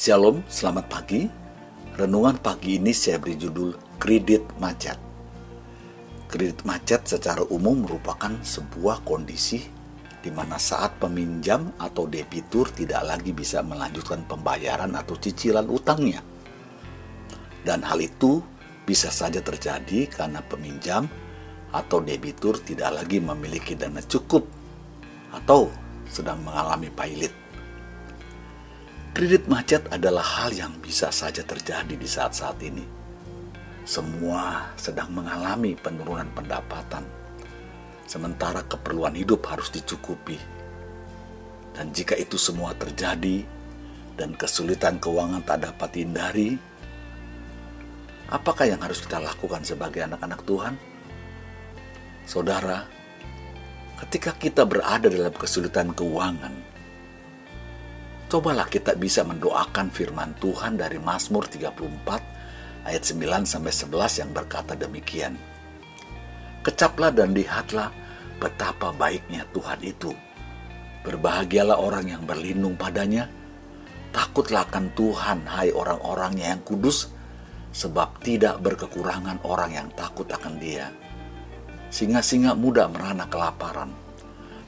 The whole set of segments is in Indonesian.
Shalom, selamat pagi. Renungan pagi ini saya beri judul Kredit Macet. Kredit macet secara umum merupakan sebuah kondisi di mana saat peminjam atau debitur tidak lagi bisa melanjutkan pembayaran atau cicilan utangnya. Dan hal itu bisa saja terjadi karena peminjam atau debitur tidak lagi memiliki dana cukup atau sedang mengalami pailit. Kredit macet adalah hal yang bisa saja terjadi di saat-saat ini. Semua sedang mengalami penurunan pendapatan, sementara keperluan hidup harus dicukupi. Dan jika itu semua terjadi dan kesulitan keuangan tak dapat dihindari, apakah yang harus kita lakukan sebagai anak-anak Tuhan? Saudara, ketika kita berada dalam kesulitan keuangan, Cobalah kita bisa mendoakan firman Tuhan dari Mazmur 34 ayat 9 sampai 11 yang berkata demikian. Kecaplah dan lihatlah betapa baiknya Tuhan itu. Berbahagialah orang yang berlindung padanya. Takutlah akan Tuhan, hai orang-orangnya yang kudus, sebab tidak berkekurangan orang yang takut akan dia. Singa-singa muda merana kelaparan,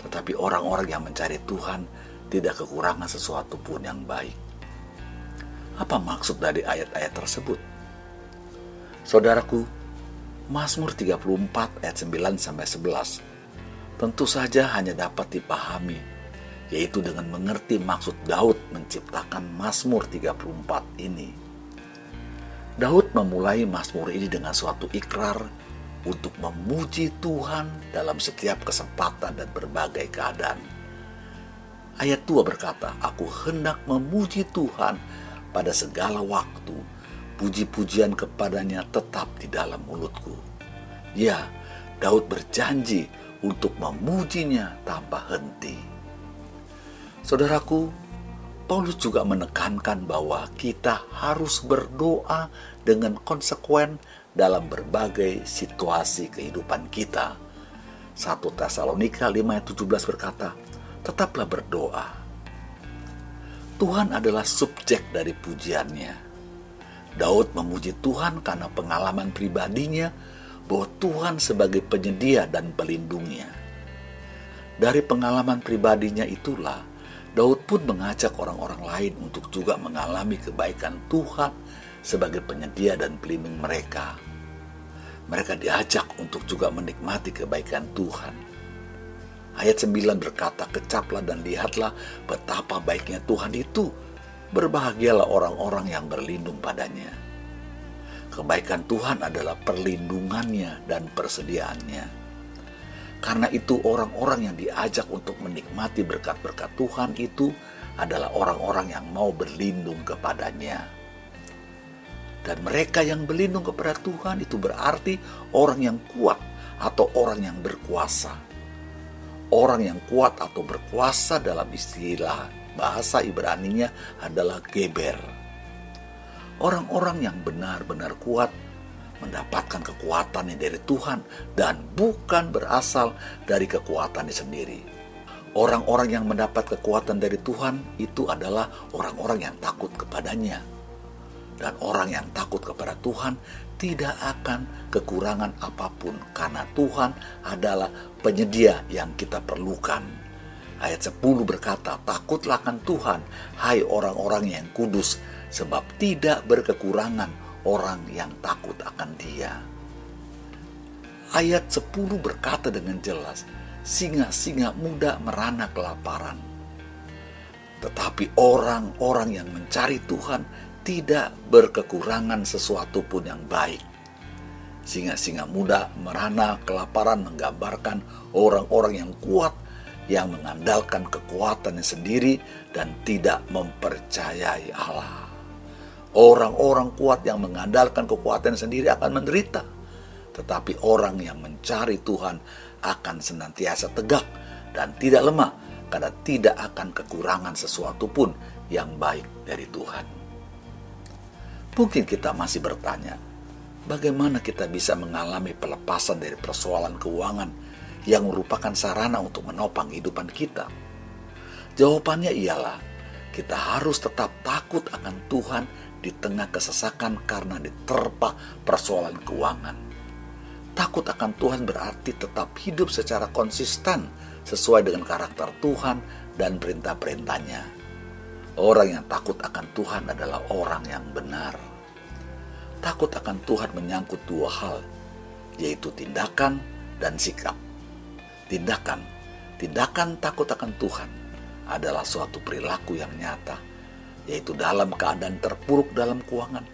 tetapi orang-orang yang mencari Tuhan tidak kekurangan sesuatu pun yang baik. Apa maksud dari ayat-ayat tersebut? Saudaraku, Mazmur 34 ayat 9 sampai 11 tentu saja hanya dapat dipahami yaitu dengan mengerti maksud Daud menciptakan Mazmur 34 ini. Daud memulai Mazmur ini dengan suatu ikrar untuk memuji Tuhan dalam setiap kesempatan dan berbagai keadaan. Ayat 2 berkata, Aku hendak memuji Tuhan pada segala waktu. Puji-pujian kepadanya tetap di dalam mulutku. Ya, Daud berjanji untuk memujinya tanpa henti. Saudaraku, Paulus juga menekankan bahwa kita harus berdoa dengan konsekuen dalam berbagai situasi kehidupan kita. 1 Tesalonika 5 ayat 17 berkata, tetaplah berdoa. Tuhan adalah subjek dari pujiannya. Daud memuji Tuhan karena pengalaman pribadinya bahwa Tuhan sebagai penyedia dan pelindungnya. Dari pengalaman pribadinya itulah, Daud pun mengajak orang-orang lain untuk juga mengalami kebaikan Tuhan sebagai penyedia dan pelindung mereka. Mereka diajak untuk juga menikmati kebaikan Tuhan Ayat 9 berkata, Kecaplah dan lihatlah betapa baiknya Tuhan itu. Berbahagialah orang-orang yang berlindung padanya. Kebaikan Tuhan adalah perlindungannya dan persediaannya. Karena itu orang-orang yang diajak untuk menikmati berkat-berkat Tuhan itu adalah orang-orang yang mau berlindung kepadanya. Dan mereka yang berlindung kepada Tuhan itu berarti orang yang kuat atau orang yang berkuasa orang yang kuat atau berkuasa dalam istilah bahasa Ibrani-nya adalah geber. Orang-orang yang benar-benar kuat mendapatkan kekuatannya dari Tuhan dan bukan berasal dari kekuatannya sendiri. Orang-orang yang mendapat kekuatan dari Tuhan itu adalah orang-orang yang takut kepadanya. Dan orang yang takut kepada Tuhan tidak akan kekurangan apa pun karena Tuhan adalah penyedia yang kita perlukan. Ayat 10 berkata, Takutlah akan Tuhan, hai orang-orang yang kudus, sebab tidak berkekurangan orang yang takut akan dia. Ayat 10 berkata dengan jelas, Singa-singa muda merana kelaparan. Tetapi orang-orang yang mencari Tuhan tidak berkekurangan sesuatu pun yang baik. Singa-singa muda merana kelaparan menggambarkan orang-orang yang kuat yang mengandalkan kekuatannya sendiri dan tidak mempercayai Allah. Orang-orang kuat yang mengandalkan kekuatan sendiri akan menderita. Tetapi orang yang mencari Tuhan akan senantiasa tegak dan tidak lemah karena tidak akan kekurangan sesuatu pun yang baik dari Tuhan. Mungkin kita masih bertanya, bagaimana kita bisa mengalami pelepasan dari persoalan keuangan yang merupakan sarana untuk menopang kehidupan kita? Jawabannya ialah kita harus tetap takut akan Tuhan di tengah kesesakan karena diterpa persoalan keuangan. Takut akan Tuhan berarti tetap hidup secara konsisten sesuai dengan karakter Tuhan dan perintah-perintahnya. Orang yang takut akan Tuhan adalah orang yang benar. Takut akan Tuhan menyangkut dua hal, yaitu tindakan dan sikap. Tindakan, tindakan takut akan Tuhan adalah suatu perilaku yang nyata, yaitu dalam keadaan terpuruk dalam keuangan,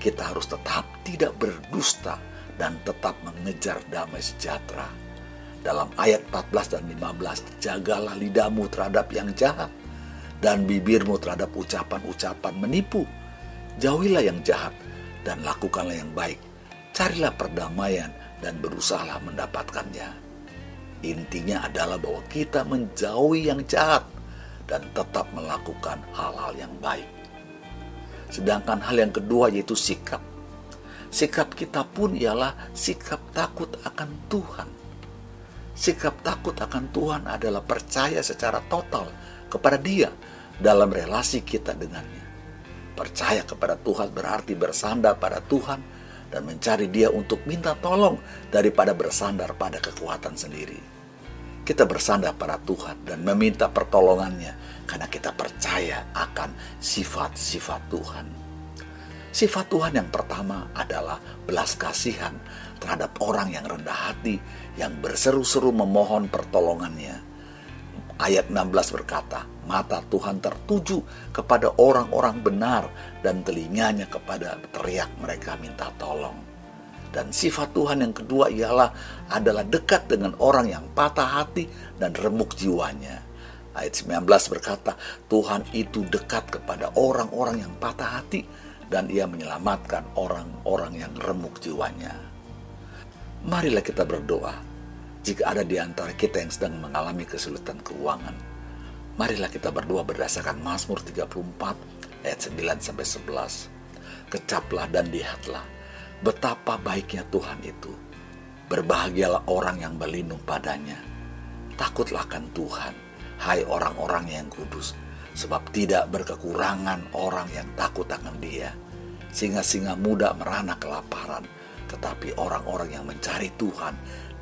kita harus tetap tidak berdusta dan tetap mengejar damai sejahtera. Dalam ayat 14 dan 15, jagalah lidahmu terhadap yang jahat dan bibirmu terhadap ucapan-ucapan menipu. Jauhilah yang jahat dan lakukanlah yang baik. Carilah perdamaian dan berusahalah mendapatkannya. Intinya adalah bahwa kita menjauhi yang jahat dan tetap melakukan hal-hal yang baik. Sedangkan hal yang kedua yaitu sikap. Sikap kita pun ialah sikap takut akan Tuhan. Sikap takut akan Tuhan adalah percaya secara total kepada Dia dalam relasi kita dengannya. Percaya kepada Tuhan berarti bersandar pada Tuhan dan mencari Dia untuk minta tolong daripada bersandar pada kekuatan sendiri. Kita bersandar pada Tuhan dan meminta pertolongannya karena kita percaya akan sifat-sifat Tuhan. Sifat Tuhan yang pertama adalah belas kasihan terhadap orang yang rendah hati yang berseru-seru memohon pertolongannya. Ayat 16 berkata, mata Tuhan tertuju kepada orang-orang benar dan telinganya kepada teriak mereka minta tolong. Dan sifat Tuhan yang kedua ialah adalah dekat dengan orang yang patah hati dan remuk jiwanya. Ayat 19 berkata, Tuhan itu dekat kepada orang-orang yang patah hati dan ia menyelamatkan orang-orang yang remuk jiwanya. Marilah kita berdoa jika ada di antara kita yang sedang mengalami kesulitan keuangan Marilah kita berdoa berdasarkan Mazmur 34 ayat 9 sampai 11. Kecaplah dan lihatlah betapa baiknya Tuhan itu. Berbahagialah orang yang berlindung padanya. Takutlah akan Tuhan, hai orang-orang yang kudus, sebab tidak berkekurangan orang yang takut akan Dia. Singa-singa muda merana kelaparan, tetapi orang-orang yang mencari Tuhan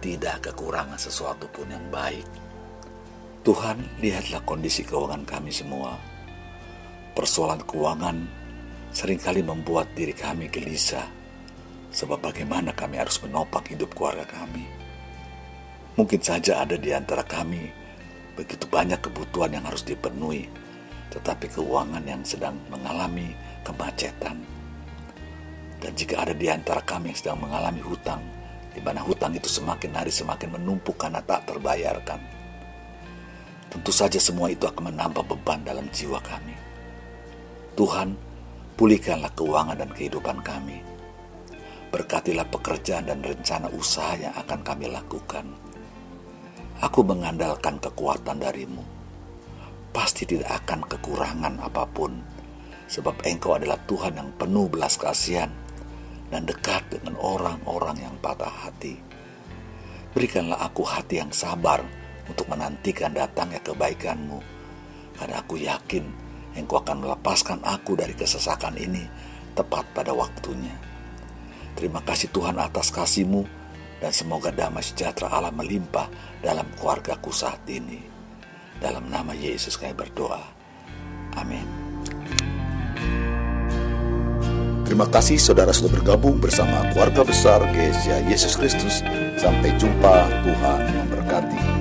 tidak kekurangan sesuatu pun yang baik. Tuhan, lihatlah kondisi keuangan kami semua. Persoalan keuangan sering kali membuat diri kami gelisah, sebab bagaimana kami harus menopang hidup keluarga kami. Mungkin saja ada di antara kami begitu banyak kebutuhan yang harus dipenuhi, tetapi keuangan yang sedang mengalami kemacetan. Dan jika ada di antara kami yang sedang mengalami hutang, di mana hutang itu semakin hari semakin menumpuk karena tak terbayarkan tentu saja semua itu akan menambah beban dalam jiwa kami. Tuhan, pulihkanlah keuangan dan kehidupan kami. Berkatilah pekerjaan dan rencana usaha yang akan kami lakukan. Aku mengandalkan kekuatan darimu. Pasti tidak akan kekurangan apa pun, sebab Engkau adalah Tuhan yang penuh belas kasihan dan dekat dengan orang-orang yang patah hati. Berikanlah aku hati yang sabar untuk menantikan datangnya kebaikanmu. Karena aku yakin engkau akan melepaskan aku dari kesesakan ini tepat pada waktunya. Terima kasih Tuhan atas kasihmu dan semoga damai sejahtera Allah melimpah dalam keluargaku saat ini. Dalam nama Yesus kami berdoa. Amin. Terima kasih saudara sudah bergabung bersama keluarga besar Gereja Yesus Kristus. Sampai jumpa, Tuhan memberkati.